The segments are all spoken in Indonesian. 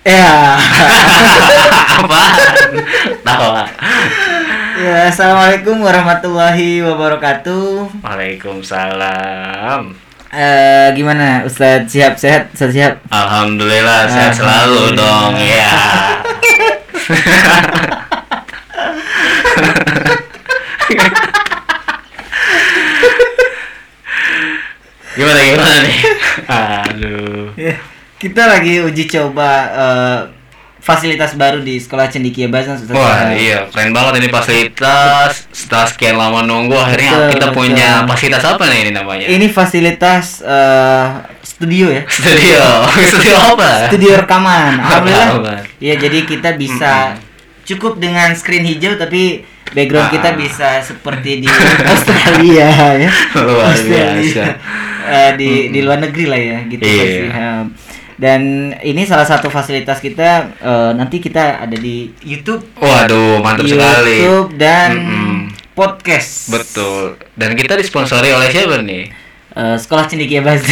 Ya. Apaan? Tawa. ya, assalamualaikum warahmatullahi wabarakatuh. Waalaikumsalam. Eh, gimana, Ustadz siap sehat? Ustadz siap? Alhamdulillah sehat selalu dong ya. gimana gimana nih? Aduh. Kita lagi uji coba eh, fasilitas baru di sekolah cendikia Basan. Ustadz. Wah iya keren banget ini fasilitas setelah sekian lama nunggu akhirnya Betul, kita betul. punya fasilitas apa nih ini namanya? Ini fasilitas eh, studio ya. Studio, studio apa? Studio rekaman. Alhamdulillah. Rekaman. Ya, jadi kita bisa cukup dengan screen hijau tapi background Ah. kita bisa seperti di Australia ya. Luar Australia. biasa. Eh, di di luar negeri lah ya gitu Iya. pasti. Um, Dan ini salah satu fasilitas kita eh, nanti kita ada di YouTube, Waduh, mantap sekali. YouTube dan Mm-mm. podcast. Betul. Dan kita disponsori oleh siapa nih? Eh, Sekolah Cendikia Bazi.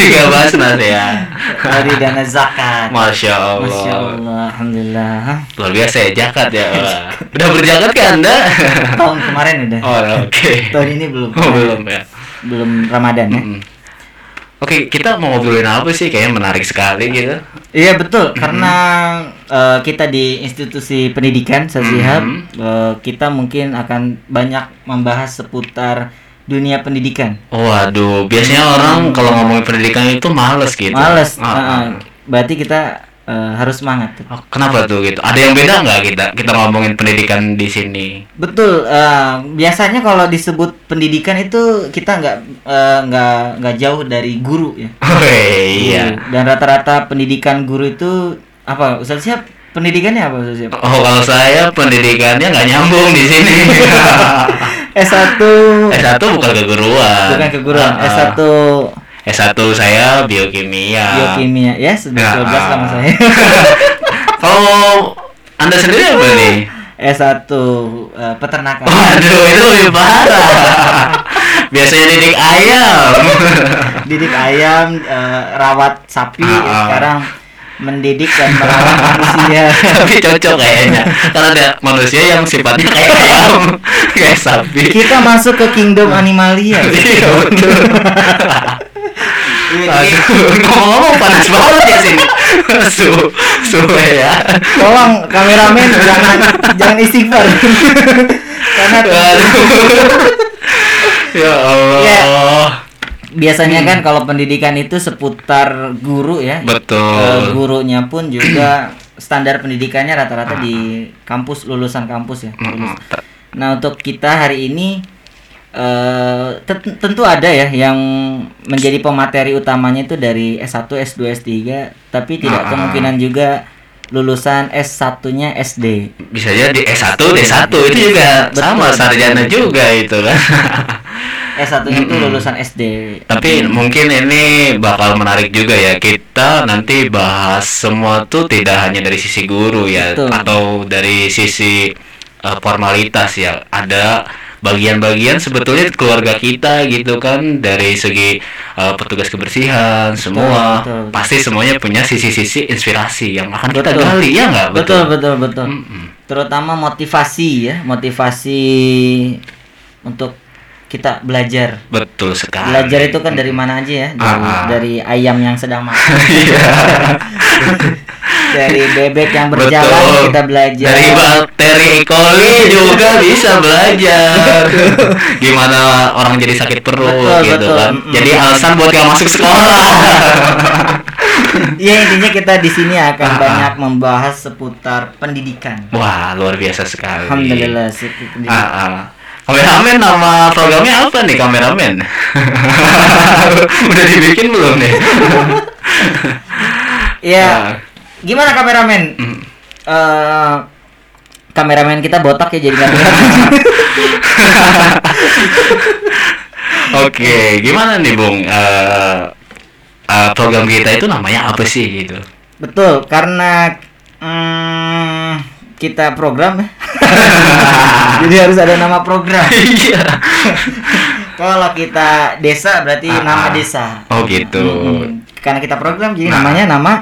Tiga Basnas ya. Dari dana zakat. Masya Allah. Masya Allah, alhamdulillah. Luar biasa ya jakat ya. Udah berjakat kan Anda? Tahun kemarin udah. Oh, oke. Tahun ini belum. Oh, belum ya. Belum Ramadan ya. Mm-mm. Oke, kita mau ngobrolin apa sih? Kayaknya menarik sekali gitu. Iya betul karena eh, kita di institusi pendidikan Sazihab Mhm. eh, kita mungkin akan banyak membahas seputar dunia pendidikan. Waduh, biasanya orang kalau ngomongin pendidikan itu males gitu. Males. Ah, eh, berarti kita eh, harus semangat. tuh. Oh, kenapa tuh gitu? Ada yang beda nggak kita kita ngomongin pendidikan di sini? Betul. eh, biasanya kalau disebut pendidikan itu kita nggak eh, nggak nggak jauh dari guru ya. Oh iya. Guru. Dan rata-rata pendidikan guru itu apa? Ustaz siap pendidikannya apa Ustaz siap? Oh kalau saya pendidikannya nggak nyambung di sini. S1 S1 bukan keguruan. bukan keguruan. Ah, ah. S1 S1 saya biokimia. biokimia ya sudah Ya. 12 sama saya Kalau Anda sendiri apa nih? S1 eh, peternakan Waduh, itu lebih parah. Biasanya didik ayam. didik ayam eh, rawat sapi Ah, ah. sekarang mendidik dan merawat manusia Tapi cocok kayaknya. Karena ada manusia yang sifatnya kayak ayam, kayak sapi. kita masuk ke kingdom animalia Iya betul. Ngomong-ngomong panas banget ya sini. Su, su ya. tolong kameramen jangan jangan istighfar karena Aduh. Ya Allah. Ya. biasanya kan kalau pendidikan itu seputar guru ya Betul. gurunya pun juga standar pendidikannya rata-rata di kampus lulusan kampus ya. Lulus. Nah untuk kita hari ini eh tentu ada ya yang menjadi pemateri utamanya itu dari S1, S2, S3, tapi tidak Ah. kemungkinan juga lulusan S1-nya SD. Bisa jadi S1, D1 itu juga Betul. sama sarjana juga itu kan. S1-nya itu lulusan SD. Tapi mungkin ini bakal menarik juga ya kita nanti bahas semua tuh tidak hanya dari sisi guru ya Betul. atau dari sisi uh, formalitas ya ada bagian-bagian sebetulnya keluarga kita gitu kan dari segi uh, petugas kebersihan semua betul, betul. pasti semuanya punya sisi-sisi inspirasi yang akan kita Betul. gali ya nggak Betul, betul, betul. Mm-mm. Terutama motivasi ya, motivasi untuk kita belajar. betul sekali Belajar itu kan dari mana aja ya? Dari, Ah, ah. dari ayam yang sedang makan. Iya. dari bebek yang berjalan Betul. kita belajar. Dari bakteri E. coli juga bisa belajar. Gimana orang jadi sakit perut Betul, gitu betul. kan. Jadi alasan buat gak masuk sekolah. Iya intinya kita di sini akan ah. banyak membahas seputar pendidikan. Wah, luar biasa sekali. Alhamdulillah seputar pendidikan. Ah. Kameramen nama programnya apa nih kameramen? Udah dibikin belum nih? Iya. Gimana kameramen? Mm. Eh, kameramen kita botak ya jadi nggak. Oke, gimana nih Bung? Eh, eh, program kita itu namanya apa sih gitu? Betul, karena mm, kita program ya. Jadi harus ada nama program. Iya. Kalau kita desa berarti Ah, nama desa. Oh gitu. Mm-mm. Karena kita program jadi Nah. namanya nama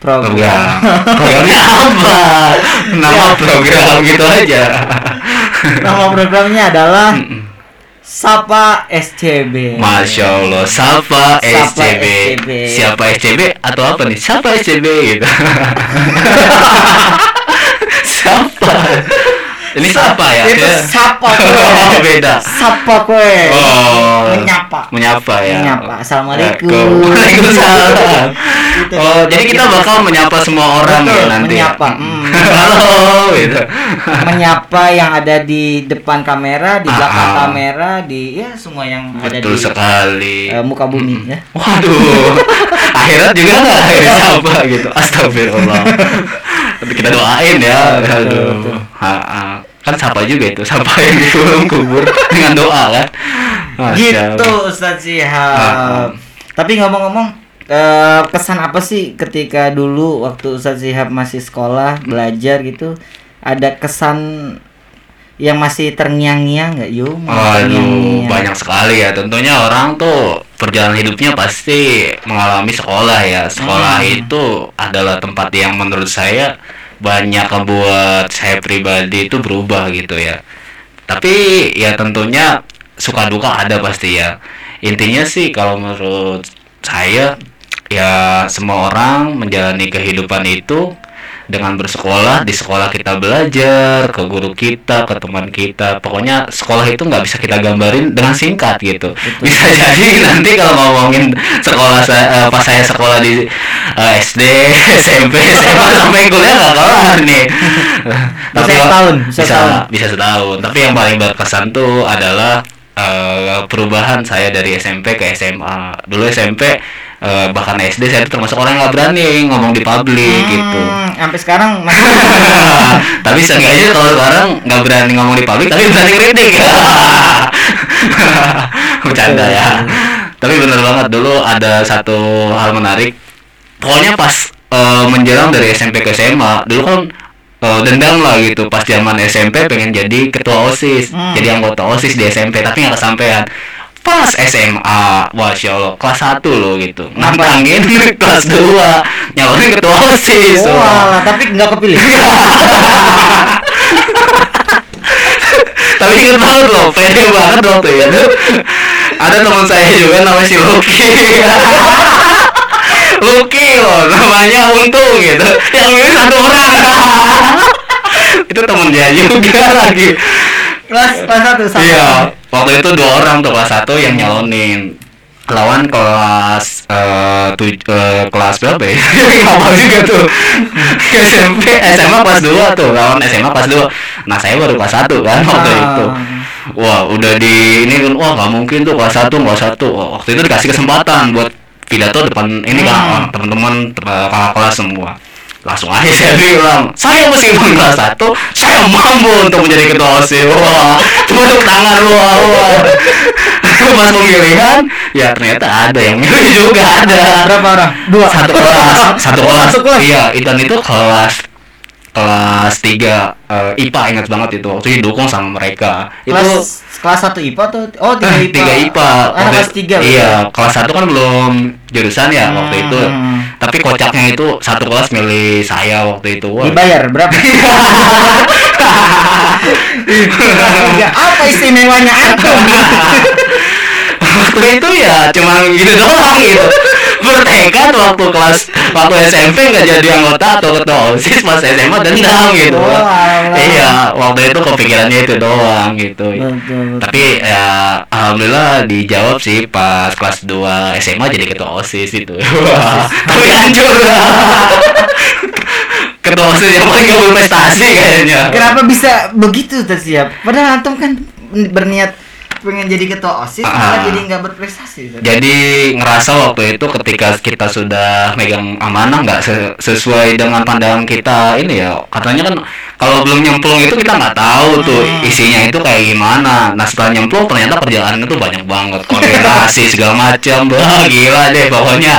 program. Programnya apa? Nama program gitu aja. Nama programnya adalah Sapa SCB. Masya Allah, Sapa Sapa SCB. SCB. Siapa SCB atau apa nih? Sapa SCB gitu. Siapa? Ini siapa ya? Itu Ya. sapa Oh, beda. Sapa kue. Oh. Menyapa. Menyapa ya. Menyapa. Assalamualaikum. Waalaikumsalam. Gitu. Oh, jadi kita bakal menyapa semua orang Betul, ya nanti. ya? menyapa. Hmm. Halo, gitu. Menyapa yang ada di depan kamera, di belakang Ah, ah. kamera, di ya semua yang ada Betul di sekali. eh, muka bumi ya. Waduh, akhirat juga nggak akhirnya apa gitu. Astagfirullah. Tapi kita doain ya. Betul, Aduh. betul. Ha, ha. Kan siapa juga itu? Siapa yang di kolom kubur dengan doa kan? Masya Gitu Allah. Ustaz Ah, ah. Sihab. Tapi ngomong-ngomong eh, kesan apa sih ketika dulu waktu Ustaz Sihab masih sekolah belajar gitu ada kesan yang masih terngiang-ngiang nggak yuk? Aduh, banyak sekali ya. Tentunya orang tuh perjalanan hidupnya pasti mengalami sekolah ya. Sekolah Hmm. itu adalah tempat yang menurut saya banyak membuat saya pribadi itu berubah gitu ya. Tapi ya tentunya suka duka ada pasti ya. Intinya sih kalau menurut saya ya semua orang menjalani kehidupan itu dengan bersekolah di sekolah kita belajar ke guru kita ke teman kita. Pokoknya sekolah itu nggak bisa kita gambarin dengan singkat gitu. Bisa jadi nanti kalau ngomongin sekolah saya eh, pas saya sekolah di eh, SD SMP SMA sampai kuliah nggak kelar nih. Bisa setahun, bisa bisa setahun. bisa setahun. Tapi yang paling berkesan tuh adalah eh, perubahan saya dari SMP ke SMA dulu SMP eh, bahkan SD saya tuh termasuk orang yang nggak berani ngomong di publik gitu. Hmm, sampai sekarang masih tapi seenggaknya kalau sekarang nggak berani ngomong di publik tapi berani kritik. Bercanda ya. Tapi bener banget dulu ada satu hal menarik. Pokoknya pas eh, menjelang dari SMP ke SMA dulu kan eh, dendam lah gitu. Pas zaman SMP pengen jadi ketua osis Hmm. jadi anggota osis di SMP tapi nggak kesampaian pas SMA Masya Allah. Kelas 1 loh gitu. Nantangin kelas 2 nyalonin ketua osis Oh, Wah. tapi nggak kepilih. tapi inget banget loh pede banget waktu itu. ada teman saya juga namanya si Lucky. Lucky loh namanya untung gitu. Yang milih satu orang. Itu temen dia juga lagi. Kelas kelas satu sama. iya waktu itu dua orang tuh kelas satu yang nyalonin. Lawan kelas eh tuj- eh, kelas berapa ya? apa juga tuh. SMP SMA kelas 2 tuh lawan SMA kelas 2 nah saya baru kelas 1 kan waktu Ah. itu. Wah udah di ini kan wah nggak mungkin tuh kelas 1 kelas 1 Wah, waktu itu dikasih kesempatan buat pidato depan ini kan Hmm. teman-teman te- kakak kelas semua langsung aja saya bilang saya meskipun kelas 1 saya mampu untuk menjadi ketua osis wah tepuk tangan wah wah pas pemilihan ya ternyata ada yang milih juga ada Berapa orang? Dua. satu kelas satu kelas satu kelas. iya dan itu kelas kelas tiga eh, IPA ingat banget itu waktu itu didukung sama mereka Kelas itu kelas satu IPA tuh oh tiga IPA. tiga IPA Anak Waktu kelas tiga. iya kelas satu kan belum jurusan ya waktu itu Hmm. tapi kocaknya itu satu kelas milih saya waktu itu Wah, Dibayar berapa? Tiga. Apa istimewanya antum? waktu itu ya cuma gitu doang gitu bertekad waktu kelas waktu SMP nggak jadi anggota atau ketua osis pas SMA dendam gitu Oh, alah. iya waktu itu kepikirannya itu doang gitu Betul. tapi ya alhamdulillah dijawab sih pas kelas 2 SMA jadi ketua osis itu tapi hancur ketua osis yang paling gak berprestasi kayaknya Kenapa bisa begitu tersiap? Padahal antum kan berniat pengen jadi ketua osis, malah Ah. jadi nggak berprestasi. Jadi ngerasa waktu itu ketika kita sudah megang amanah nggak se- sesuai dengan pandangan kita ini ya katanya kan kalau belum nyemplung itu kita nggak tahu tuh Hmm. isinya itu kayak gimana nah setelah nyemplung ternyata perjalanan itu banyak banget koordinasi segala macam wah gila deh pokoknya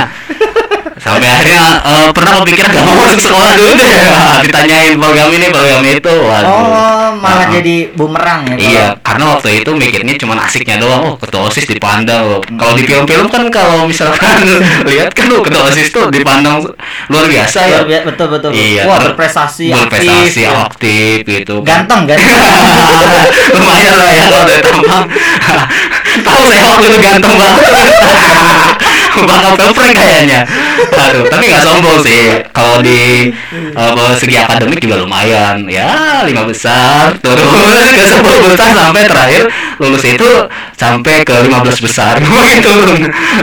sampai akhirnya eh, pernah kepikiran gak mau masuk sekolah dulu deh ditanyain program ini program itu waduh Oh, malah Nah. jadi bumerang ya. kalau- Iya, karena waktu itu mikirnya cuma asiknya doang. Oh, ketua OSIS dipandang loh. Kalau di film-film kan kalau misalkan lihat kan tuh ketua OSIS tuh dipandang luar biasa ya. Betul betul. Iya, Wah, berprestasi, berprestasi, aktif. ya. aktif gitu. kan. Ganteng kan? Lumayan lah ya kalau tampang. Tahu saya waktu itu ganteng banget. Bakal keprank kayaknya. Aduh, tapi nggak sombong sih. Kalau di eh, segi akademik juga lumayan. Ya, lima besar, turun ke sepuluh besar sampai terakhir lulus itu sampai ke 15 besar. Gitu.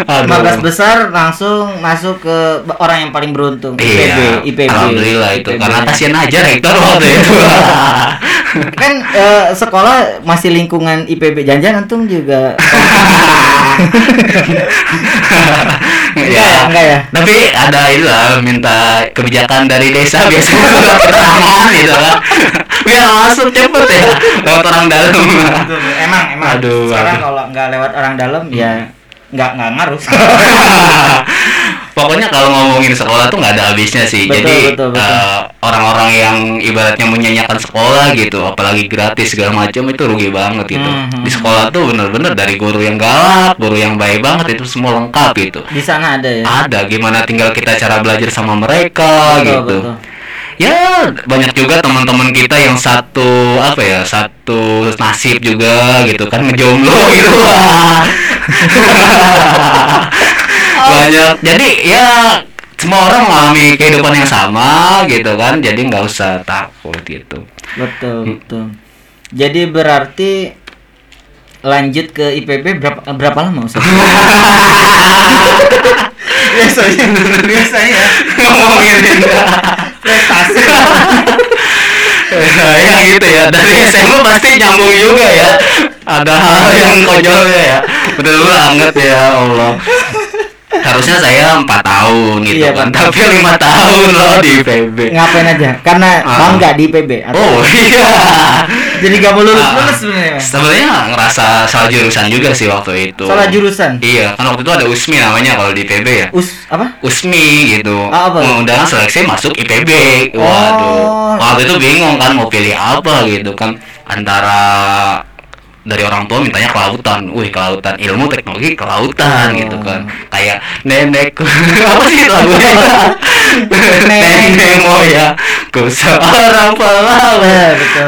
Aduh. 15 besar langsung masuk ke orang yang paling beruntung. Iya, IPB, IPB. Alhamdulillah itu IPB. karena kasihan aja rektor waktu itu. kan eh, sekolah masih lingkungan IPB janjian antum juga ya, enggak ya? Tapi ada itu lah minta kebijakan dari desa biasanya. Surat keterangan gitu kan. Biar masuk cepet ya. Lewat orang dalam. emang emang. Aduh, sekarang kalau nggak lewat orang dalam ya nggak nggak ngaruh Pokoknya kalau ngomongin sekolah tuh nggak ada habisnya sih. Betul, Jadi betul, betul. eh, orang-orang yang ibaratnya menyanyikan sekolah gitu, apalagi gratis segala macam itu rugi banget gitu. Mhm. Di sekolah tuh bener-bener dari guru yang galak, guru yang baik banget itu semua lengkap gitu. di sana ada ya Ada gimana tinggal kita cara belajar sama mereka Betul, gitu. betul. Ya banyak juga teman-teman kita yang satu apa ya satu nasib juga gitu kan ngejomblo gitu. banyak. Jadi ya semua orang mengalami kehidupan yang sama gitu kan. Jadi nggak usah takut gitu. Betul betul. Jadi berarti lanjut ke IPB berapa berapa lama Ustaz? biasanya biasanya. Ngomongin prestasi. Ya gitu ya. Dari SMA pasti nyambung juga ya. Ada hal yang konyolnya ya. Betul banget ya Allah harusnya saya empat tahun gitu Iya, kan tapi lima tahun loh di PB ngapain aja? Karena Ah. bangga di IPB atau oh iya. Jadi gak mau lulus Ah. lulus sebenarnya sebenarnya ngerasa salah jurusan juga sih waktu itu. Salah jurusan? Iya kan waktu itu ada USMI namanya kalau di PB ya. Us apa? USMI gitu. Ah, apa? undangan seleksi masuk IPB Oh. waduh. Waktu itu bingung kan mau pilih apa gitu kan antara dari orang tua mintanya kelautan, wih kelautan. Ilmu teknologi kelautan Oh. gitu kan, kayak nenekku apa sih lagunya? Nenek. Moya. Ku seorang betul,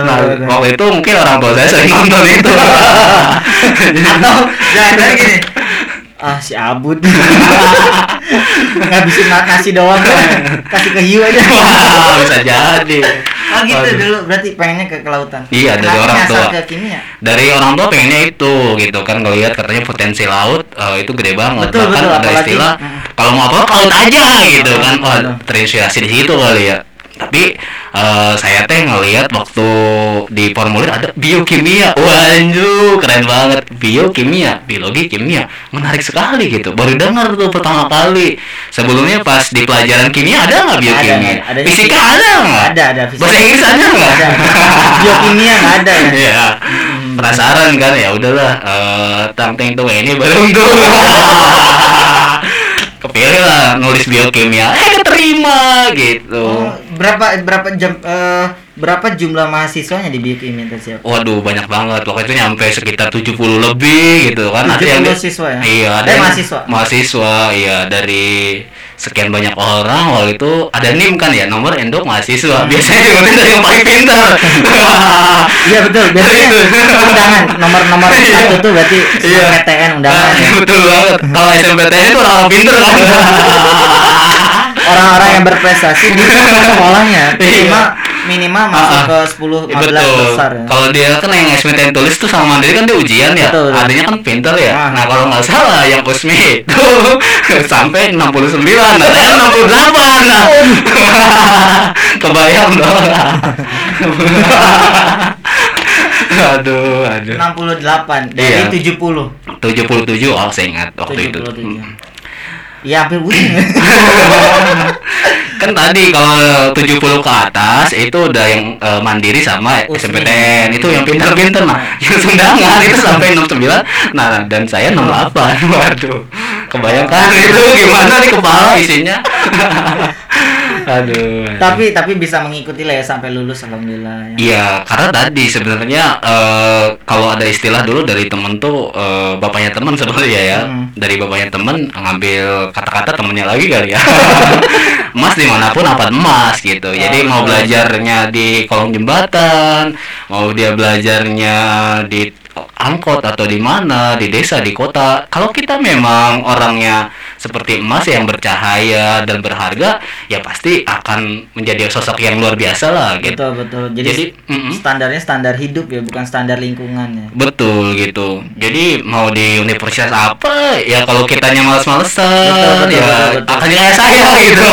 Nah, waktu itu mungkin orang tua saya sering nonton itu. atau jangan gini. Ah si abud. Ngabisin nasi doang. Kan kasih ke hiu aja. Wah, bisa jadi. Oh gitu Waduh. dulu berarti pengennya ke kelautan Iya, dari Kenapa orang tua. ke kimia dari orang tua pengennya itu gitu kan ngelihat katanya potensi laut eh, itu gede banget Betul, bahkan betul, ada apalagi- istilah Mm. kalau mau apa laut aja gitu kan Betul. terinspirasi di situ kali ya tapi eh, saya teh ngelihat waktu di formulir ada biokimia. Wanju keren banget. Biokimia biologi kimia. Menarik sekali gitu. Baru dengar tuh pertama kali. Sebelumnya pas di pelajaran kimia ada nggak biokimia? Ada, ada. fisika ada nggak? Ada ada fisika. bahasa Inggris ada nggak? Ada. biokimia nggak ada ya? Iya. Penasaran kan? Ya udahlah. Eh tang ting tuh ini belum tuh. Kepilih lah nulis biokimia, eh keterima gitu. Oh, berapa berapa jam eh, berapa jumlah mahasiswanya di biokimia tadi siapa Waduh banyak banget waktu itu nyampe sekitar 70 lebih gitu kan 70 siswa ya? Iya ada Eh, yang- mahasiswa? Mahasiswa iya dari sekian banyak orang waktu itu ada NIM kan ya nomor endok mahasiswa biasanya diurutin dari yang paling pintar iya betul biasanya Itu. undangan nomor nomor Iya. satu tuh berarti Iya. PTN undangan ya. Ah, betul banget kalau SMPTN itu orang pinter kan orang-orang yang berprestasi di sekolahnya Iya. minimal minimal masuk Ah, ke 10 15 betul besar ya. kalau dia kan yang SMPTN tulis tuh sama mandiri kan dia ujian ya Betul. adanya kan pinter ya Ah. nah kalau nggak salah yang USMI itu sampai 69 nah saya 68 nah kebayang dong aduh aduh 68 dari Iya. 70 77 oh saya ingat waktu itu 77. Hmm. Ya hampir pusing. kan tadi kalau 70 ke atas itu udah yang eh, mandiri sama Usmi. SMPTN itu yang pinter-pinter nah yang sundangan itu sampai 69 nah dan saya 68 waduh kebayangkan itu gimana nih kepala isinya aduh Tapi tapi bisa mengikuti lah ya sampai lulus alhamdulillah. ya. Iya, karena tadi sebenarnya eh, kalau ada istilah dulu dari temen tuh eh, bapaknya temen sebenarnya ya, Hmm. dari bapaknya temen ngambil kata-kata temennya lagi kali ya. emas di mana pun apa emas gitu. Jadi mau belajarnya di kolong jembatan, mau dia belajarnya di angkot atau di mana, di desa, di kota. Kalau kita memang orangnya seperti emas yang bercahaya dan berharga, ya pasti akan menjadi sosok yang luar biasa lah gitu. Betul betul. Jadi, Jadi, standarnya standar hidup ya, bukan standar lingkungan ya. Betul gitu. Jadi mau di universitas apa ya kalau kitanya males-malesan ya betul, betul. akan kayak saya gitu.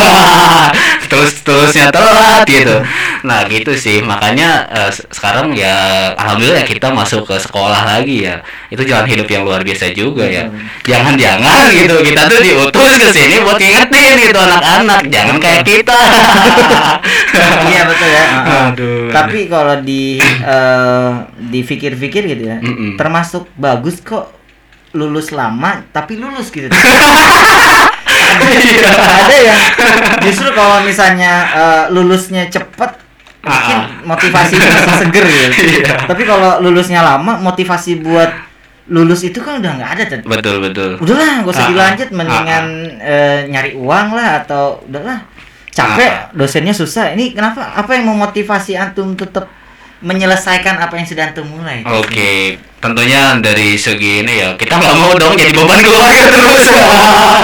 terus terusnya telat gitu. Nah gitu sih makanya se- sekarang ya alhamdulillah kita masuk ke sekolah lagi ya. Itu jalan hidup yang luar biasa juga ya. Betul. Jangan-jangan gitu kita tuh diutus ke sini buat ngingetin gitu anak-anak jangan kayak kita. iya betul ya. Aduh. Tapi kalau di eh, dipikir-pikir gitu ya, Mm-mm. termasuk bagus kok lulus lama tapi lulus gitu. Iya. Ada yang justru kalau misalnya eh, lulusnya cepet mungkin Ah. motivasinya masih seger gitu. Iya. Tapi kalau lulusnya lama motivasi buat lulus itu kan udah nggak ada Ted. Betul betul. udahlah gak usah Ah, dilanjut ah, mendingan eh, nyari uang lah atau udahlah capek Ah, dosennya susah ini kenapa apa yang memotivasi antum tetap menyelesaikan apa yang sudah antum mulai Oke, tentunya dari segi ini ya kita nggak mau dong jadi beban keluarga terus.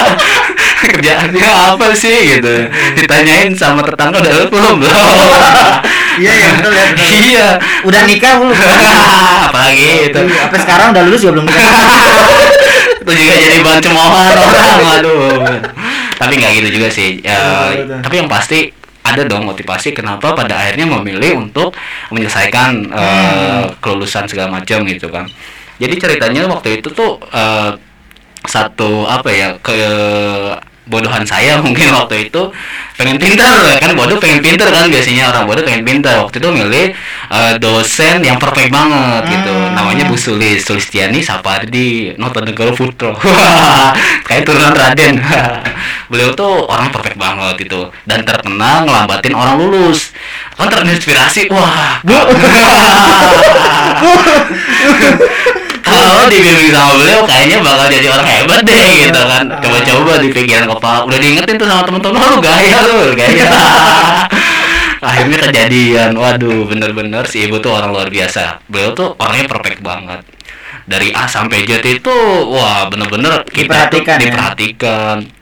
Kerjaannya apa sih gitu? Ditanyain sama tetangga udah belum belum. iya ya betul ya betul. Iya. udah nikah belum Apalagi itu. Iya, apa sekarang udah lulus juga belum nikah itu juga jadi bahan cemoohan orang aduh tapi nggak gitu juga sih ya, tapi yang pasti ada dong motivasi kenapa pada akhirnya memilih untuk menyelesaikan Hmm. kelulusan segala macam gitu kan jadi ceritanya waktu itu tuh eh, satu apa ya ke bodohan saya mungkin waktu itu. Pengen pintar kan? Bodoh pengen pintar kan biasanya. Orang bodoh pengen pintar waktu itu milih eh, dosen yang perfect banget gitu. Hmm. namanya Bu Sulis Sulistiani Sapardi Notonegoro Putra kayak turunan Raden. Beliau tuh orang perfect banget gitu. Dan terkenal ngelambatin orang lulus. Kan terinspirasi. Wah kalau dibimbing sama beliau kayaknya bakal jadi orang hebat deh gitu kan. Coba-coba di pikiran kepala udah diingetin tuh sama temen-temen lu gaya lu gaya. Akhirnya kejadian waduh bener-bener si ibu tuh orang luar biasa. Beliau tuh orangnya perfect banget. Dari A sampai Z itu wah bener-bener kita tuh Diperhatikan ya?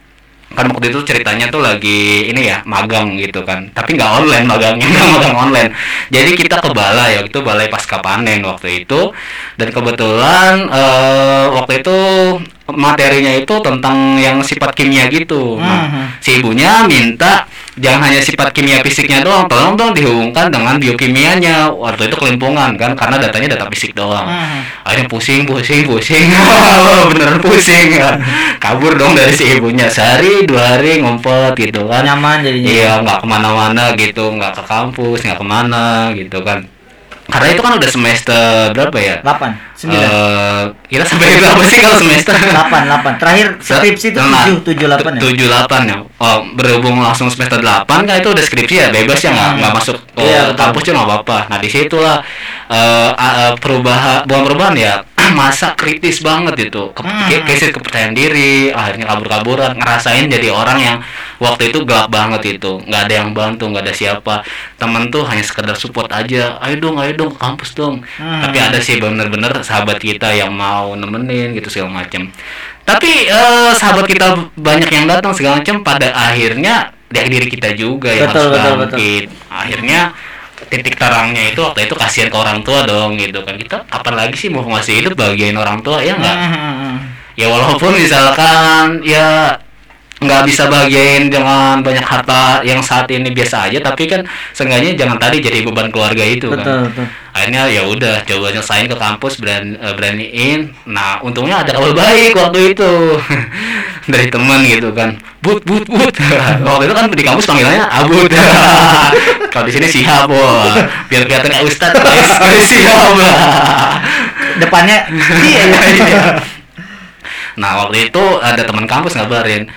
Kan waktu itu ceritanya tuh lagi ini ya magang gitu kan. Tapi nggak online magangnya nggak magang online. Jadi kita ke balai waktu itu balai pasca panen waktu itu. Dan kebetulan eh, waktu itu materinya itu tentang yang sifat kimia gitu. Nah, Mhm. si ibunya minta jangan hanya sifat kimia fisiknya doang tolong dong dihubungkan dengan biokimianya. Waktu itu kelimpungan kan karena datanya data fisik doang. Hmm. akhirnya pusing pusing pusing. Beneran pusing. Kabur dong dari si ibunya. Sehari dua hari ngumpet gitu kan. Nyaman jadinya. Iya nggak ke mana-mana gitu. Nggak ke kampus nggak ke mana gitu kan karena itu kan udah semester berapa ya? 8 9 Eh, kita sampai berapa sih kalau semester? 8 8 terakhir skripsi itu Nah, 7 7 8 ya? tujuh delapan ya. Oh, berhubung langsung semester 8 kan itu udah skripsi ya bebas ya nggak Hmm. nggak masuk ke Iya, betul. kampus juga nggak apa-apa. Nah di situlah eh uh, perubahan bukan perubahan ya masa kritis banget itu. Ke, Hmm. kepercayaan diri akhirnya kabur-kaburan ngerasain jadi orang yang waktu itu gelap banget itu. Nggak ada yang bantu nggak ada siapa. Temen tuh hanya sekedar support aja. Ayo dong ayo dong kampus dong. Hmm. tapi ada sih bener-bener sahabat kita yang mau nemenin gitu segala macem. Tapi eh, sahabat kita banyak yang datang segala macam pada akhirnya dari diri kita juga yang Betul, harus betul, betul. bangkit akhirnya titik terangnya itu waktu itu kasihan ke orang tua dong gitu kan. Kita kapan lagi sih mau masih hidup bagian orang tua ya enggak Hmm. ya walaupun misalkan ya nggak bisa bagian dengan banyak harta yang saat ini biasa aja tapi kan seenggaknya jangan tadi jadi beban keluarga itu kan. Betul betul. Akhirnya ya udah coba nyelesain ke kampus berani, eh, beraniin nah untungnya ada kabar baik waktu itu. Dari teman gitu kan. But but but. Waktu itu kan di kampus panggilannya abut kalau di sini sihab wah. Biar kelihatan kayak ustad sihab depannya iya iya. Iya. Nah waktu itu ada teman kampus ngabarin,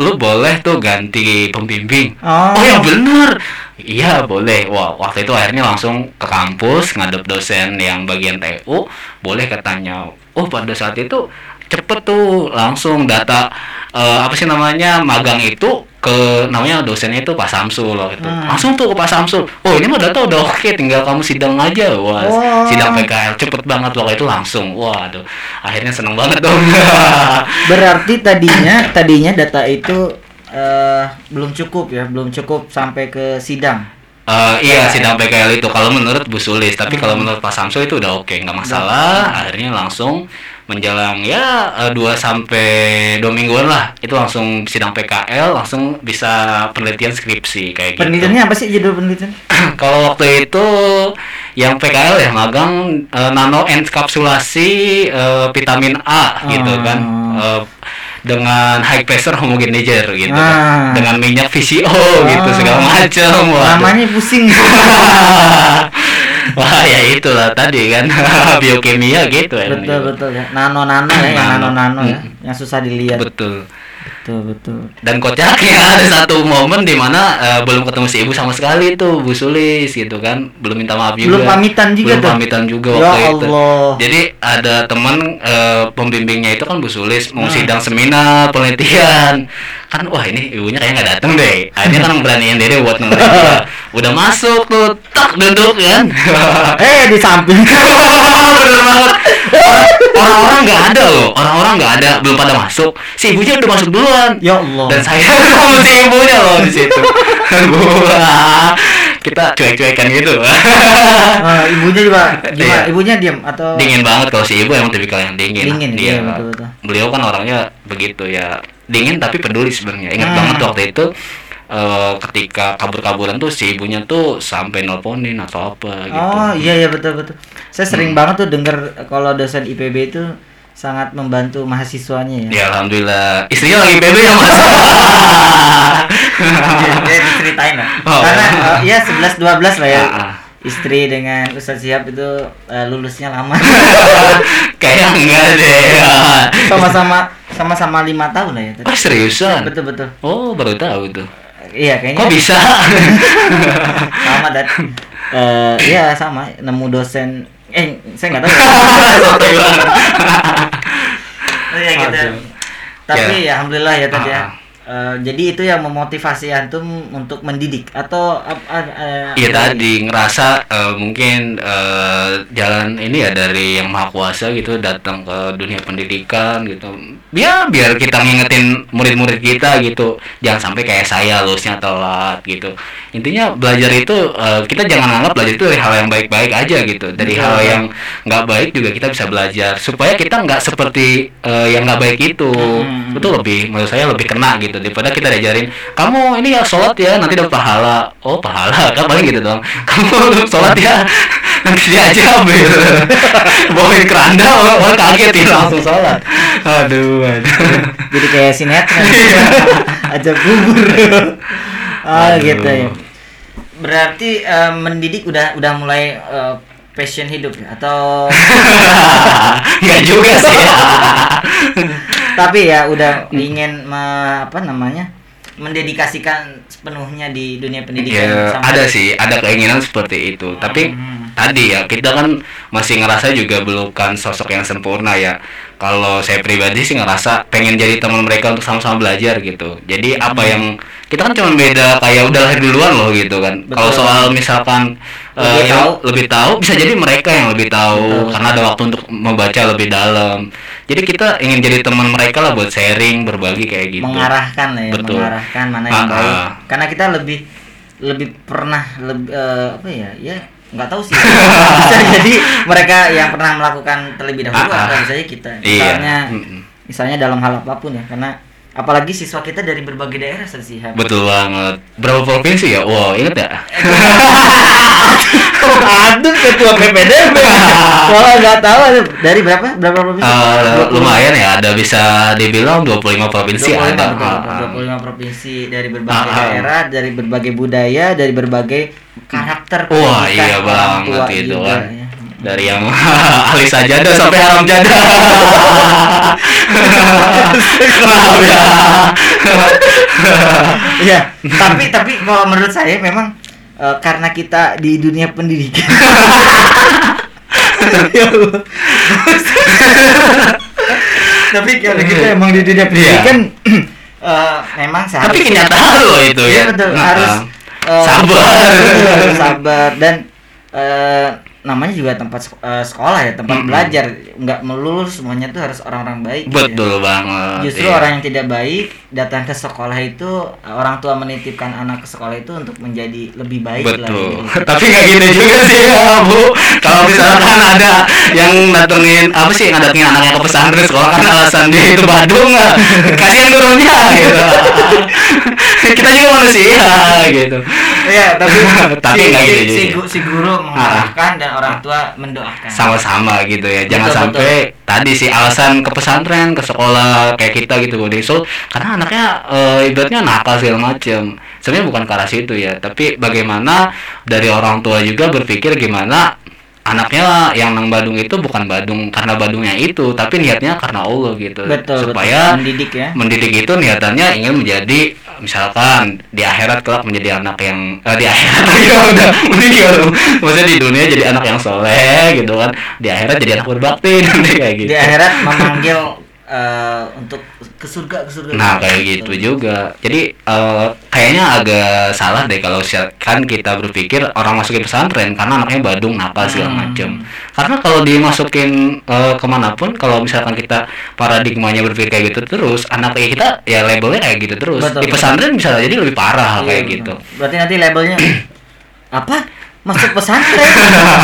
lu boleh tuh ganti pembimbing. Oh. Oh, yang bener. Iya boleh. Wah waktu itu akhirnya langsung ke kampus ngadep dosen yang bagian TU, boleh katanya. Oh pada saat itu cepet tuh langsung data eh, apa sih namanya magang itu ke namanya dosennya itu Pak Samsul loh itu. Hmm. langsung tuh ke Pak Samsul oh ini mah data udah oke tinggal kamu sidang aja. Wah Wah. sidang PKL cepet banget waktu itu langsung. Waduh akhirnya seneng banget dong. Berarti tadinya tadinya data itu eh, belum cukup ya, belum cukup sampai ke sidang. Eh, iya sidang PKL itu. Kalau menurut Bu Sulis tapi kalau menurut Pak Samsul itu udah oke nggak masalah. Akhirnya langsung menjelang ya eh, dua sampai dua mingguan lah itu langsung sidang PKL langsung bisa penelitian skripsi kayak gitu Penelitiannya apa sih judul penelitian? kalau waktu itu yang PKL ya magang eh, nano enkapsulasi eh, vitamin A gitu kan Eh, dengan high pressure homogenizer gitu Ah. kan. dengan minyak VCO gitu Ah. segala macam waduh. Namanya pusing. Wah ya itulah tadi kan biokimia gitu ya. betul betul ya. Nano nano ya, Nano. nano ya, yang susah dilihat. Betul. Betul betul. Dan kocaknya ada satu momen di mana eh, belum ketemu si ibu sama sekali tuh Bu Sulis gitu kan, belum minta maaf juga. Belum pamitan juga Belum tuh? pamitan juga Ya waktu itu. Allah. Jadi ada teman eh, pembimbingnya itu kan Bu Sulis mau Hmm. sidang seminar penelitian. Kan wah ini ibunya kayak nggak datang deh. Akhirnya kan beraniin diri buat dia. Udah masuk tuh, tak duduk kan. Eh di samping. Bener banget. Orang- Orang-orang nggak ada loh, orang-orang nggak ada, belum pada masuk. Si ibunya udah masuk duluan. ya Allah. Dan saya sama si ibunya loh di situ. Wah, kita cuek-cuekan gitu. Ah, ibunya juga Iya. gimana? Ibunya diam atau dingin banget kalau si ibu emang tipikal yang dingin. Dingin, Dia, iya. Beliau kan orangnya begitu ya, dingin tapi peduli sebenarnya. Ingat Hmm. banget waktu itu eh, ketika kabur-kaburan tuh si ibunya tuh sampai nelponin atau apa gitu. Oh iya iya betul betul. Saya sering Hmm. banget tuh dengar kalau dosen IPB itu sangat membantu mahasiswanya ya. Ya alhamdulillah. Istrinya lagi PB ya mas. Dia, diceritain lah. Oh. Karena eh, ya 11 12 lah ya. Ah. Istri dengan Ustaz Siap itu eh, lulusnya lama. Kayak enggak deh. Sama-sama sama-sama lima tahun lah ya. tadi. Oh seriusan? Betul betul. Oh baru tahu tuh. Iya kayaknya Kok bisa? sama dan eh iya sama nemu dosen eh saya nggak tahu ya. Oh, ya gitu. Tapi ya alhamdulillah ya tadi ya. Eh, jadi itu yang memotivasi antum untuk mendidik atau ap- a- a- Iya ada tadi ngerasa eh, mungkin eh, jalan ini ya dari yang maha kuasa gitu datang ke dunia pendidikan gitu. Ya biar kita ngingetin murid-murid kita gitu. Jangan sampai kayak saya lulusnya telat gitu. Intinya belajar itu eh, kita jangan anggap belajar itu dari hal yang baik-baik aja gitu. Dari hal yang nggak baik juga kita bisa belajar supaya kita nggak seperti eh, yang nggak baik itu. Hmm. Itu lebih menurut saya lebih kena gitu daripada kita diajarin kamu ini ya sholat ya nanti dapat pahala. oh pahala. kan paling gitu dong. Kamu sholat ya? Nanti dia aja gitu. Bawain keranda orang, orang kaget ya langsung sholat. Aduh aduh. Jadi kayak sinetron Iya. aja bubur. Aduh. gitu ya. Berarti eh, mendidik udah udah mulai eh, passion hidup ya? Atau nggak juga sih ya. Tapi ya udah ingin me- apa namanya mendedikasikan sepenuhnya di dunia pendidikan Ya, ada sih, ada keinginan seperti itu. Tapi Hmm. tadi ya kita kan masih ngerasa juga belum kan sosok yang sempurna ya. Kalau saya pribadi sih ngerasa pengen jadi teman mereka untuk sama-sama belajar gitu. Jadi apa Hmm. yang kita kan cuma beda kayak udah lahir duluan loh gitu kan. Kalau soal misalkan Lebih yang tahu. lebih tahu bisa jadi mereka yang lebih tahu Betul. karena ada waktu untuk membaca lebih dalam. Jadi kita ingin jadi teman mereka lah buat sharing, berbagi kayak gitu. mengarahkan lah ya Betul. mengarahkan mana yang baik ah. karena kita lebih lebih pernah lebih apa ya ya nggak tahu sih bisa jadi mereka yang pernah melakukan terlebih dahulu Ah, ah. atau bisa jadi kita Iya. misalnya Mm-mm. misalnya dalam hal apa pun ya karena apalagi siswa kita dari berbagai daerah sih Betul banget. Berapa provinsi ya? Wow, inget ya? aduh ketua PPDB kalau nggak tahu dari berapa berapa provinsi Eh, lumayan ya, ada bisa dibilang 25 provinsi 25, ada. betul, betul. ah. 25 provinsi dari berbagai ah. daerah, dari berbagai budaya, dari berbagai karakter Wah, iya banget itu kan. Dari yang ahli sajadah sampai haram jadah. Maaf ya. Iya, tapi tapi kalau menurut saya memang eh, karena kita di dunia pendidikan. Ya tapi karena kita emang di dunia pendidikan eh, memang Iya. Tapi seharusnya kenyataan loh itu Iya ya. betul harus eh, sabar. harus sabar dan namanya juga tempat eh, sekolah ya tempat Mm-mm. belajar nggak melulu semuanya tuh harus orang-orang baik gitu ya. Betul banget. Justru iya. orang yang tidak baik datang ke sekolah itu orang tua menitipkan anak ke sekolah itu untuk menjadi lebih baik lah. Betul. gitu. Tapi nggak gitu juga sih ya, Bu. Kalau misalkan ada yang datengin apa sih yang datengin anaknya ke pesantren sekolah kan alasan dia itu Badung lah. Kasihan gurunya gitu. Kita juga manusia gitu. Iya, tapi Tapi si, si, gitu si, gu- si guru mengarahkan dan orang tua mendoakan. Sama-sama gitu ya. Jangan Betul, sampai tadi sih alasan ke pesantren, ke sekolah kayak kita gitu Bu So, karena anaknya eh, ibaratnya nakal segala macem. Sebenarnya bukan ke arah situ ya, tapi bagaimana dari orang tua juga berpikir gimana anaknya yang nang Badung itu bukan Badung karena Badungnya itu, tapi niatnya karena Allah gitu. Betul, supaya betul. mendidik ya. mendidik itu niatannya ingin menjadi misalkan di akhirat kelak menjadi anak yang eh, di akhirat ya udah meninggal maksudnya di dunia jadi anak yang soleh gitu kan di akhirat jadi anak berbakti nanti kayak gitu Di akhirat memanggil eh, untuk ke surga ke surga. nah kayak gitu juga jadi eh, kayaknya agak salah deh kalau kan kita berpikir orang masukin pesantren karena anaknya badung nakal segala Hmm. macem karena kalau dimasukin eh, ke mana pun kalau misalkan kita paradigmanya berpikir kayak gitu terus anaknya kita ya labelnya kayak gitu terus Betul, di betul. pesantren bisa jadi lebih parah Iya, kayak betul. gitu Berarti nanti labelnya apa? Masuk pesantren.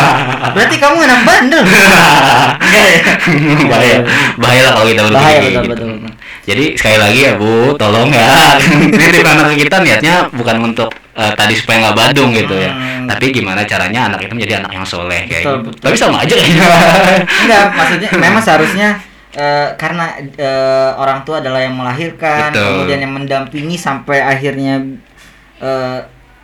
Berarti kamu anak bandel. Enggak ya? bahaya bahaya lah kalau kita berpikir Bahaya, betul, gitu. betul, betul. Jadi sekali lagi ya bu tolong ya titip anak kita niatnya bukan untuk eh, tadi supaya nggak badung gitu ya Hmm. tapi gimana caranya anak itu menjadi anak yang soleh kayak Betul, gitu betul. tapi sama aja kayaknya Enggak, maksudnya memang seharusnya eh, karena eh, orang tua adalah yang melahirkan, Betul. kemudian yang mendampingi sampai akhirnya eh,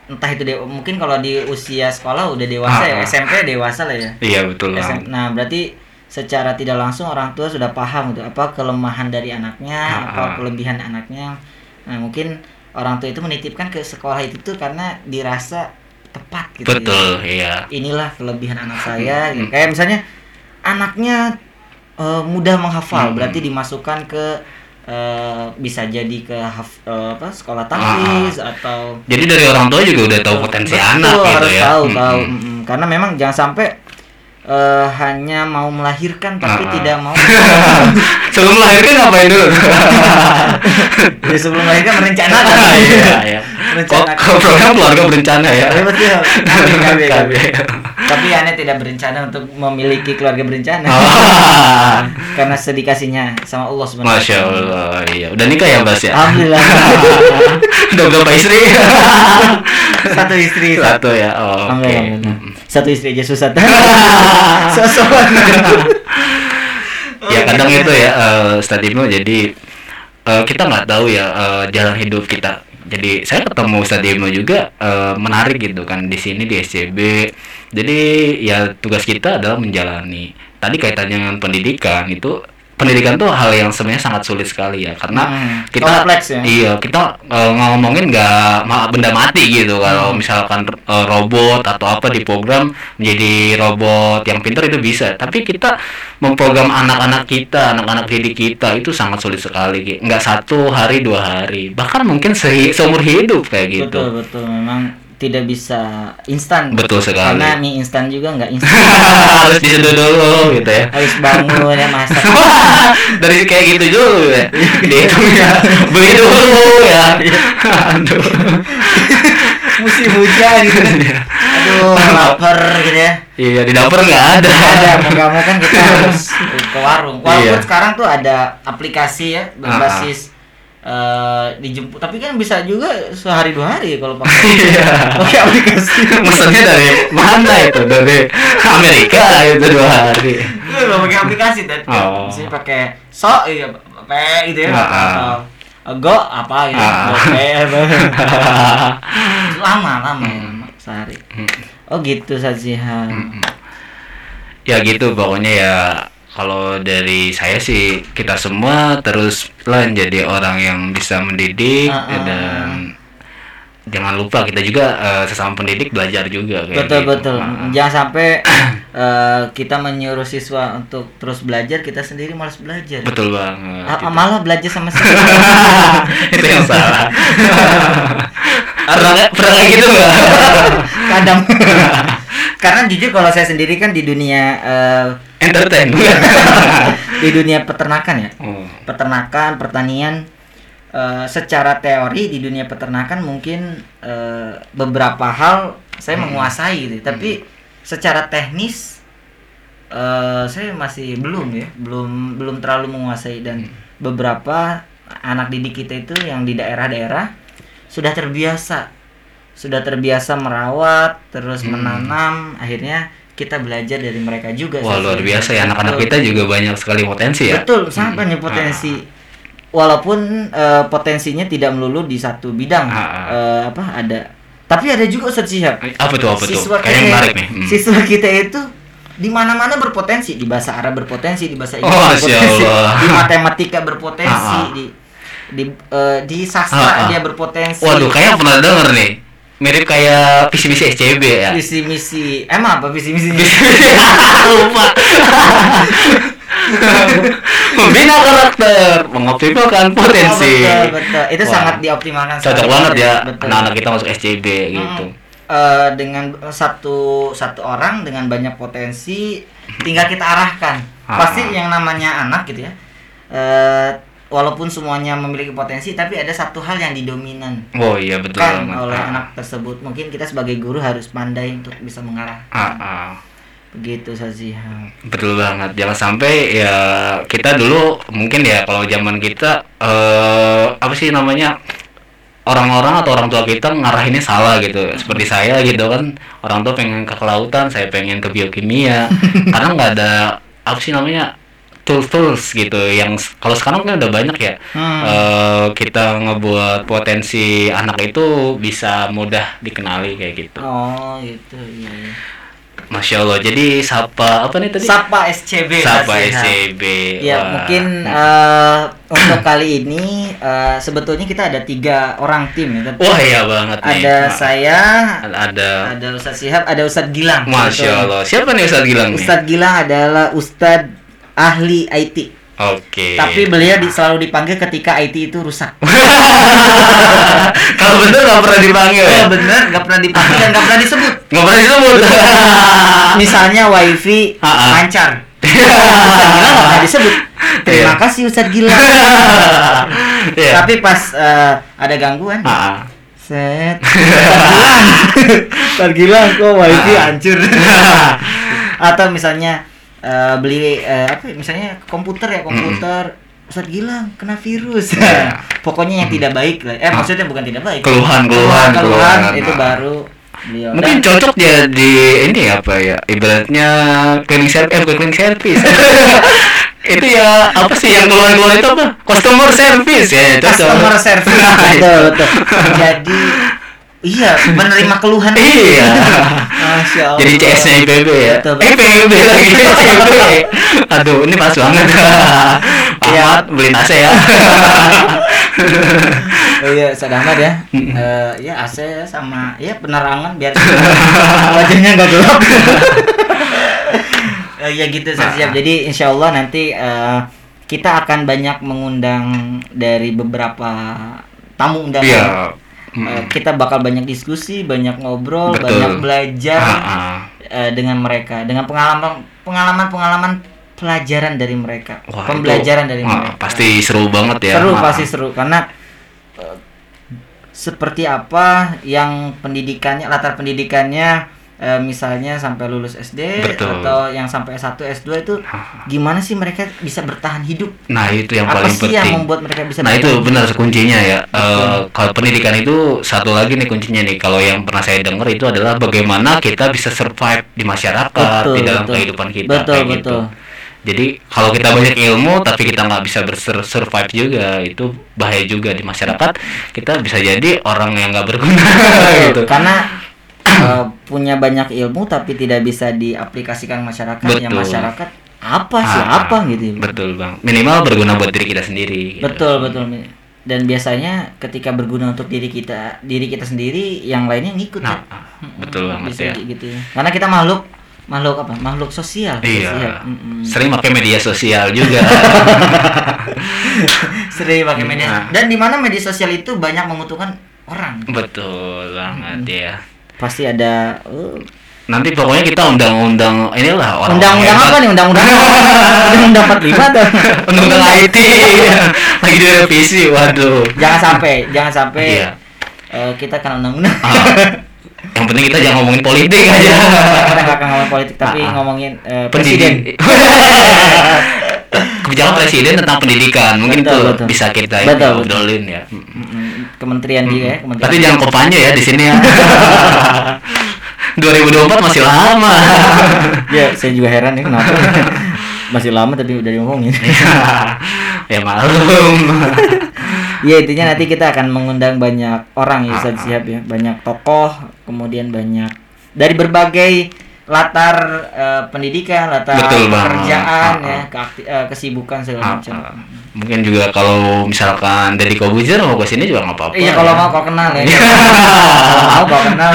entah itu de- mungkin kalau di usia sekolah udah dewasa ya, Ah, ah. SMP dewasa lah ya. iya betul lah SM Nah, berarti secara tidak langsung orang tua sudah paham gitu apa kelemahan dari anaknya, Ah, apa ah. kelebihan anaknya. Nah, mungkin orang tua itu menitipkan ke sekolah itu tuh karena dirasa tepat gitu. ya betul iya inilah kelebihan anak saya gitu. kayak misalnya anaknya eh, mudah menghafal Hmm. berarti dimasukkan ke eh, bisa jadi ke eh, apa sekolah tahfiz atau jadi dari orang tua juga udah tahu potensi Betul, anak gitu harus ya tahu Mm-mm. tahu Mm-mm. karena memang jangan sampai eh, hanya mau melahirkan tapi Ah, ah. tidak mau sebelum melahirkan ngapain dulu ya, sebelum melahirkan merencanakan iya iya Merencanakan. kok program keluarga berencana ya Ya, betul. Kami, kami. Kami. tapi aneh tidak berencana untuk memiliki keluarga berencana Oh. karena sedikasinya sama Allah sebenarnya Masya Allah, iya. Udah nikah ya, Bas ya? Alhamdulillah. Udah berapa istri? Satu istri. Satu ya. Oh, Oke. Alhamdulillah. Satu istri aja susah. Sosokan. ya kadang itu ya, eh Ustadz Ibnu jadi eh, kita nggak tahu ya eh, jalan hidup kita. Jadi saya ketemu Ibnu juga eh, menarik gitu kan di sini di SCB. Jadi ya tugas kita adalah menjalani. Tadi kaitannya dengan pendidikan itu pendidikan tuh hal yang sebenarnya sangat sulit sekali ya karena Hmm, kita kompleks ya. iya kita eh, ngomongin nggak benda mati gitu. Kalau Hmm. misalkan eh, robot atau apa di program menjadi robot yang pintar itu bisa. Tapi kita memprogram anak-anak kita anak-anak didik kita itu sangat sulit sekali nggak satu hari dua hari. Bahkan mungkin se seumur hidup kayak gitu. Betul betul. Memang tidak bisa instan. Betul sekali. Karena mie instan juga nggak instan. harus diseduh dulu gitu ya Harus bangun ya masak. dari kayak gitu dulu ya dihitung ya beli dulu ya aduh Musim hujan gitu. Iya. Aduh lapar gitu ya. iya di dapur nggak ada ada mau nggak mau kan kita harus ke warung walaupun Iya. sekarang tuh ada aplikasi ya berbasis eh, dijemput. Tapi kan bisa juga sehari dua hari kalau pakai. Iya. pakai aplikasi. Maksudnya dari mana itu? Dari Amerika itu dua hari. Itu lo pakai aplikasi tadi Oh. misalnya pakai so iya pakai gitu ya. Atau eh, go apa gitu. Apa. lama lama ya, lama sehari. Oh gitu saja ya gitu pokoknya ya kalau dari saya sih kita semua terus lah jadi orang yang bisa mendidik Ah, ah. dan jangan lupa kita juga eh, sesama pendidik belajar juga kayak betul gitu. betul Ah, ah. jangan sampai eh, kita menyuruh siswa untuk terus belajar kita sendiri malas belajar betul banget Ah, gitu. malah belajar sama siswa itu yang salah pernah pernah gitu nggak kadang karena jujur kalau saya sendiri kan di dunia eh, entertain. Di dunia peternakan ya. Oh. peternakan pertanian eh, secara teori di dunia peternakan mungkin eh, beberapa hal saya menguasai gitu. Tapi secara teknis eh, saya masih belum ya. Belum belum terlalu menguasai. Dan beberapa anak didik kita itu yang di daerah-daerah sudah terbiasa sudah terbiasa merawat terus menanam akhirnya kita belajar dari mereka juga Wah luar biasa ya anak-anak kita juga banyak sekali potensi ya. Betul, sangat banyak potensi. Walaupun eh, potensinya tidak melulu di satu bidang, Ah, ah. Eh, apa ada. Tapi ada juga Ustadz Syihab. Apa tuh apa tuh? Siswa Kayaknya kita- menarik nih. Hmm. Siswa kita itu di mana-mana berpotensi, di bahasa Arab berpotensi, di bahasa Oh, Inggris Masya berpotensi, Allah. di matematika berpotensi, Ah, ah. di di eh, di sastra Ah, ah. dia berpotensi. Waduh, kayaknya pernah denger nih. Mirip kayak visi misi SCB ya. visi misi emang apa visi misi Lupa. Membina karakter, mengoptimalkan potensi. Oh, betul, betul. Itu Wah, sangat dioptimalkan Cocok banget ya anak-anak kita masuk SCB gitu. Eh, dengan satu satu orang dengan banyak potensi tinggal kita arahkan Ah. pasti yang namanya anak gitu ya eh, walaupun semuanya memiliki potensi tapi ada satu hal yang didominan Oh iya betul kan banget. oleh Ah, anak tersebut mungkin kita sebagai guru harus pandai untuk bisa mengarah ah, ah. begitu Saziha Betul banget. Jangan sampai ya kita dulu mungkin ya kalau zaman kita eh apa sih namanya orang-orang atau orang tua kita ngarahinnya salah gitu. Seperti saya gitu kan. Orang tua pengen ke kelautan, saya pengen ke biokimia. karena nggak ada apa sih namanya tools-tools gitu yang s- kalau sekarang kan udah banyak ya Hmm. eh, kita ngebuat potensi anak itu bisa mudah dikenali kayak gitu. oh gitu iya, iya. Masya Allah. Jadi sapa apa nih tadi? Sapa SCB Sapa. SCB. Ya Wah. mungkin eh, untuk kali ini eh, sebetulnya kita ada tiga orang tim ya. Wah iya banget nih. Ada Nah, saya, ada ada Ustadz Sihab, ada Ustadz Gilang. Masya Betul. Allah. Siapa nih Ustadz Gilang nih? Ustadz Gilang adalah Ustadz ahli IT. Oke. Tapi beliau di- selalu dipanggil ketika IT itu rusak. kalau bener nggak pernah dipanggil ya? Bener, nggak pernah dipanggil dan nggak pernah disebut. Nggak pernah disebut. Misalnya WiFi lancar. Ustadz Gilang nggak pernah disebut. Terima Iya. kasih Ustadz Gilang. Iya. Tapi pas eh, ada gangguan, ah. Set. Tergilang. Tergilang kok wifi hancur. Atau misalnya eh, beli eh, apa ya, misalnya komputer ya, komputer Ustadz Gilang kena virus. Iya. Pokoknya yang tidak baik lah. Eh Ah. maksudnya bukan tidak baik. Keluhan, keluhan, keluhan, keluhan. itu Ah. baru beliau. Mungkin Dan- cocok dia di ini apa ya? Ibaratnya cleaning service, eh, bukan cleaning service. itu ya apa sih yang keluar-keluar itu apa? Customer service ya. customer service betul betul. Jadi iya menerima keluhan. Iya. Masya Allah. Jadi CS-nya IPB ya. Betul, Eh, betul. IPB lagi. IPB. Aduh, ini pas banget. Iya. Beli AC ya. Oh iya, Ustaz Ahmad ya. Eh, ya AC sama ya penerangan biar wajahnya nggak gelap. Eh, ya gitu siap. Jadi insya Allah nanti eh, kita akan banyak mengundang dari beberapa tamu undangan. Iya. Eh, kita bakal banyak diskusi, banyak ngobrol, Betul. banyak belajar Ah, ah. eh, dengan mereka, dengan pengalaman pengalaman pengalaman pelajaran dari mereka, Wah, pembelajaran itu, dari wah, mereka. Pasti seru banget ya. seru Ah, pasti seru karena eh, seperti apa yang pendidikannya latar pendidikannya eh, misalnya sampai lulus SD Betul. atau yang sampai S1 S2 itu gimana sih mereka bisa bertahan hidup Nah, itu yang apa paling sih penting. yang membuat mereka bisa Nah itu benar kuncinya ya. Eh, kalau pendidikan itu satu lagi nih kuncinya nih. Kalau yang pernah saya dengar itu adalah bagaimana kita bisa survive di masyarakat Betul, di dalam betul. kehidupan kita Betul, kayak gitu. betul. Jadi kalau kita banyak ilmu tapi kita nggak bisa bersurvive juga itu bahaya juga di masyarakat. Kita bisa jadi orang yang nggak berguna gitu. karena eh, punya banyak ilmu tapi tidak bisa diaplikasikan masyarakat ya Betul. masyarakat apa Ah, siapa gitu Betul bang. Minimal berguna buat diri kita sendiri. gitu. betul betul dan biasanya ketika berguna untuk diri kita diri kita sendiri yang lainnya ngikut Nah, ya. ah, betul banget bisa ya. gitu ya karena kita makhluk makhluk apa makhluk sosial Iya. sosial. Sering pakai media sosial juga. sering pakai media Nah. dan di mana media sosial itu banyak menguntungkan orang betul banget ya. Pasti ada uh, Nanti pokoknya kita undang-undang inilah orang undang-undang apa nih undang-undang undang-undang 45 tuh Undang-undang IT lagi direvisi. Waduh. jangan sampai jangan sampai Iya. eh, kita kan undang-undang Ah, yang penting kita jangan ngomongin politik aja. kita nggak akan ngomongin politik tapi Ah, ah. ngomongin eh, presiden. Kebijakan presiden tentang pendidikan mungkin Betul, tuh betul. bisa kita ini Betul, obrolin ya. Mm-mm. kementerian dia ya kementerian Tapi jangan kopanya ya di sini ya. 2024 masih lama. ya saya juga heran ya kenapa masih lama tapi udah diomongin ya malum. ya intinya nanti kita akan mengundang banyak orang ya Ustadz siap ya banyak tokoh kemudian banyak dari berbagai latar eh, pendidikan latar Betul, pekerjaan Ah, ya ah. keakti- eh, kesibukan segala Ah, macam ah. Mungkin juga kalau misalkan dari Kobuzer mau ke sini juga nggak apa-apa. iya kalau ya. mau kau kenal ya Iya. mau kau kenal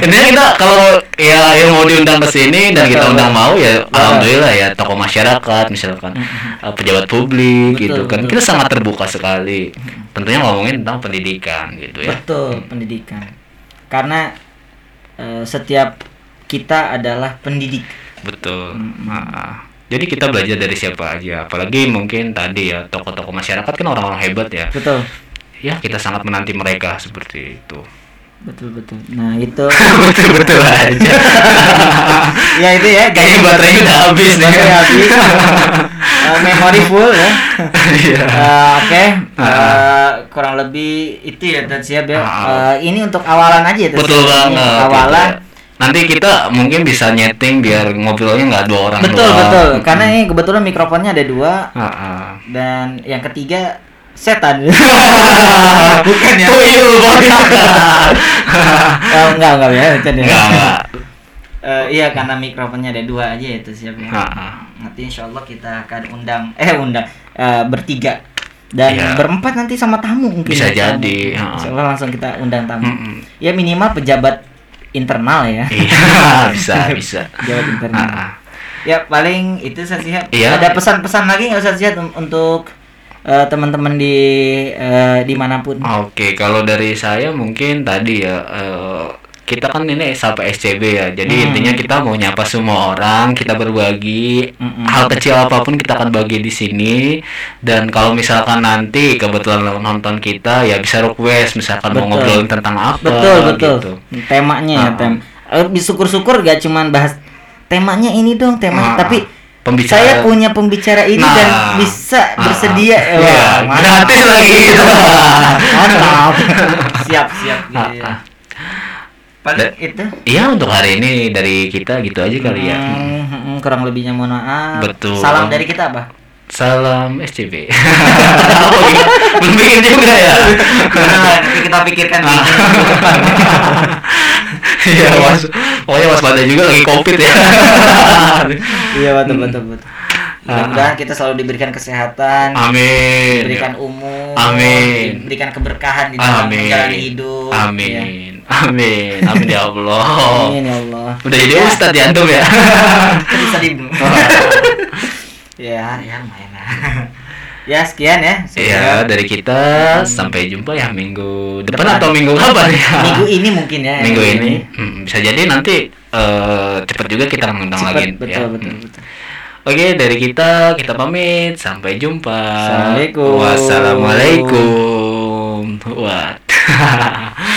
Intinya kita kalau ya yang mau diundang ke sini dan kita undang mau ya alhamdulillah ya tokoh masyarakat misalkan uh, pejabat publik Betul, gitu kan. betul. Kita sangat terbuka sekali. Tentunya ngomongin tentang pendidikan gitu ya. betul pendidikan karena eh, setiap kita adalah pendidik Betul. Ah, jadi kita belajar dari siapa aja. Apalagi mungkin tadi ya tokoh-tokoh masyarakat kan orang-orang hebat ya. betul Ya kita sangat menanti mereka seperti itu. betul betul nah itu Betul-betul aja. ya itu ya Kayaknya baterainya udah habis nih. Baterai habis. Eh, memori full ya Iya. Eh, oke Ah. Eh, kurang lebih itu ya dan siap ya. Eh, ini untuk awalan aja ya. Betul banget. awalan gitu ya. Nanti kita mungkin bisa nyeting biar ngobrolnya nggak dua orang betul doang. betul karena ini kebetulan mikrofonnya ada dua Ah, ah. dan yang ketiga setan bukan ya Tuyul. Oh, enggak enggak ya. Enggak, enggak. Eh, iya karena mikrofonnya ada dua aja itu siap ya. Nanti insya Allah kita akan undang eh undang eh, bertiga dan Iya. berempat nanti sama tamu mungkin. Bisa ya, jadi. Insya Allah langsung kita undang tamu. Mm-mm. Ya minimal pejabat internal ya. Iya, bisa, bisa. Pejabat internal. Ah. Ya paling itu saya siap. Iya. Ada pesan-pesan lagi nggak usah siap untuk eh, teman-teman di eh, di mana pun. Oke, kalau dari saya mungkin tadi ya eh, kita kan ini sapa SCB ya. Jadi Hmm. intinya kita mau nyapa semua orang, kita berbagi Mm-mm. hal kecil apa pun kita akan bagi di sini. Dan kalau misalkan nanti kebetulan nonton kita ya bisa request misalkan Betul. mau ngobrolin tentang apa Betul betul. gitu. Temanya ya Ah. tem. Eh, syukur-syukur gak cuman bahas temanya ini dong temanya, Ah, tapi pembicara saya punya pembicara ini Nah. dan bisa Ah, bersedia. ah. Wah, Iya, mantap. gratis lagi. Mantap. siap siap. Ah, Iya. Ah. Paling Da- itu. Iya untuk hari ini dari kita gitu aja kali ya. Hmm, hmm, kurang lebihnya mohon maaf. Betul. Salam dari kita apa? Salam SCB. Oh, iya. Belum bikin juga ya. Nah, nanti kita pikirkan Iya, was, pokoknya waspada juga lagi covid ya. Iya betul betul betul. Mudah-mudahan kita selalu diberikan kesehatan, Amin. diberikan umur, Amin. diberikan keberkahan di dalam Amin. menjalani hidup. ya. Amin. Amin. Ya Allah. Amin ya Allah. Udah jadi ustadz ya antum ya. Sedih sedih. ya, ya lumayan lah. ya sekian ya. Iya, dari kita sampai jumpa ya minggu depan Depan. atau minggu kapan ya? Minggu ini mungkin ya. Minggu ini Hmm, bisa jadi nanti eh, cepat juga kita mengundang lagi betul, ya. betul, Hmm. betul. Oke, dari kita kita pamit. Sampai jumpa. Assalamualaikum. Wassalamualaikum. What?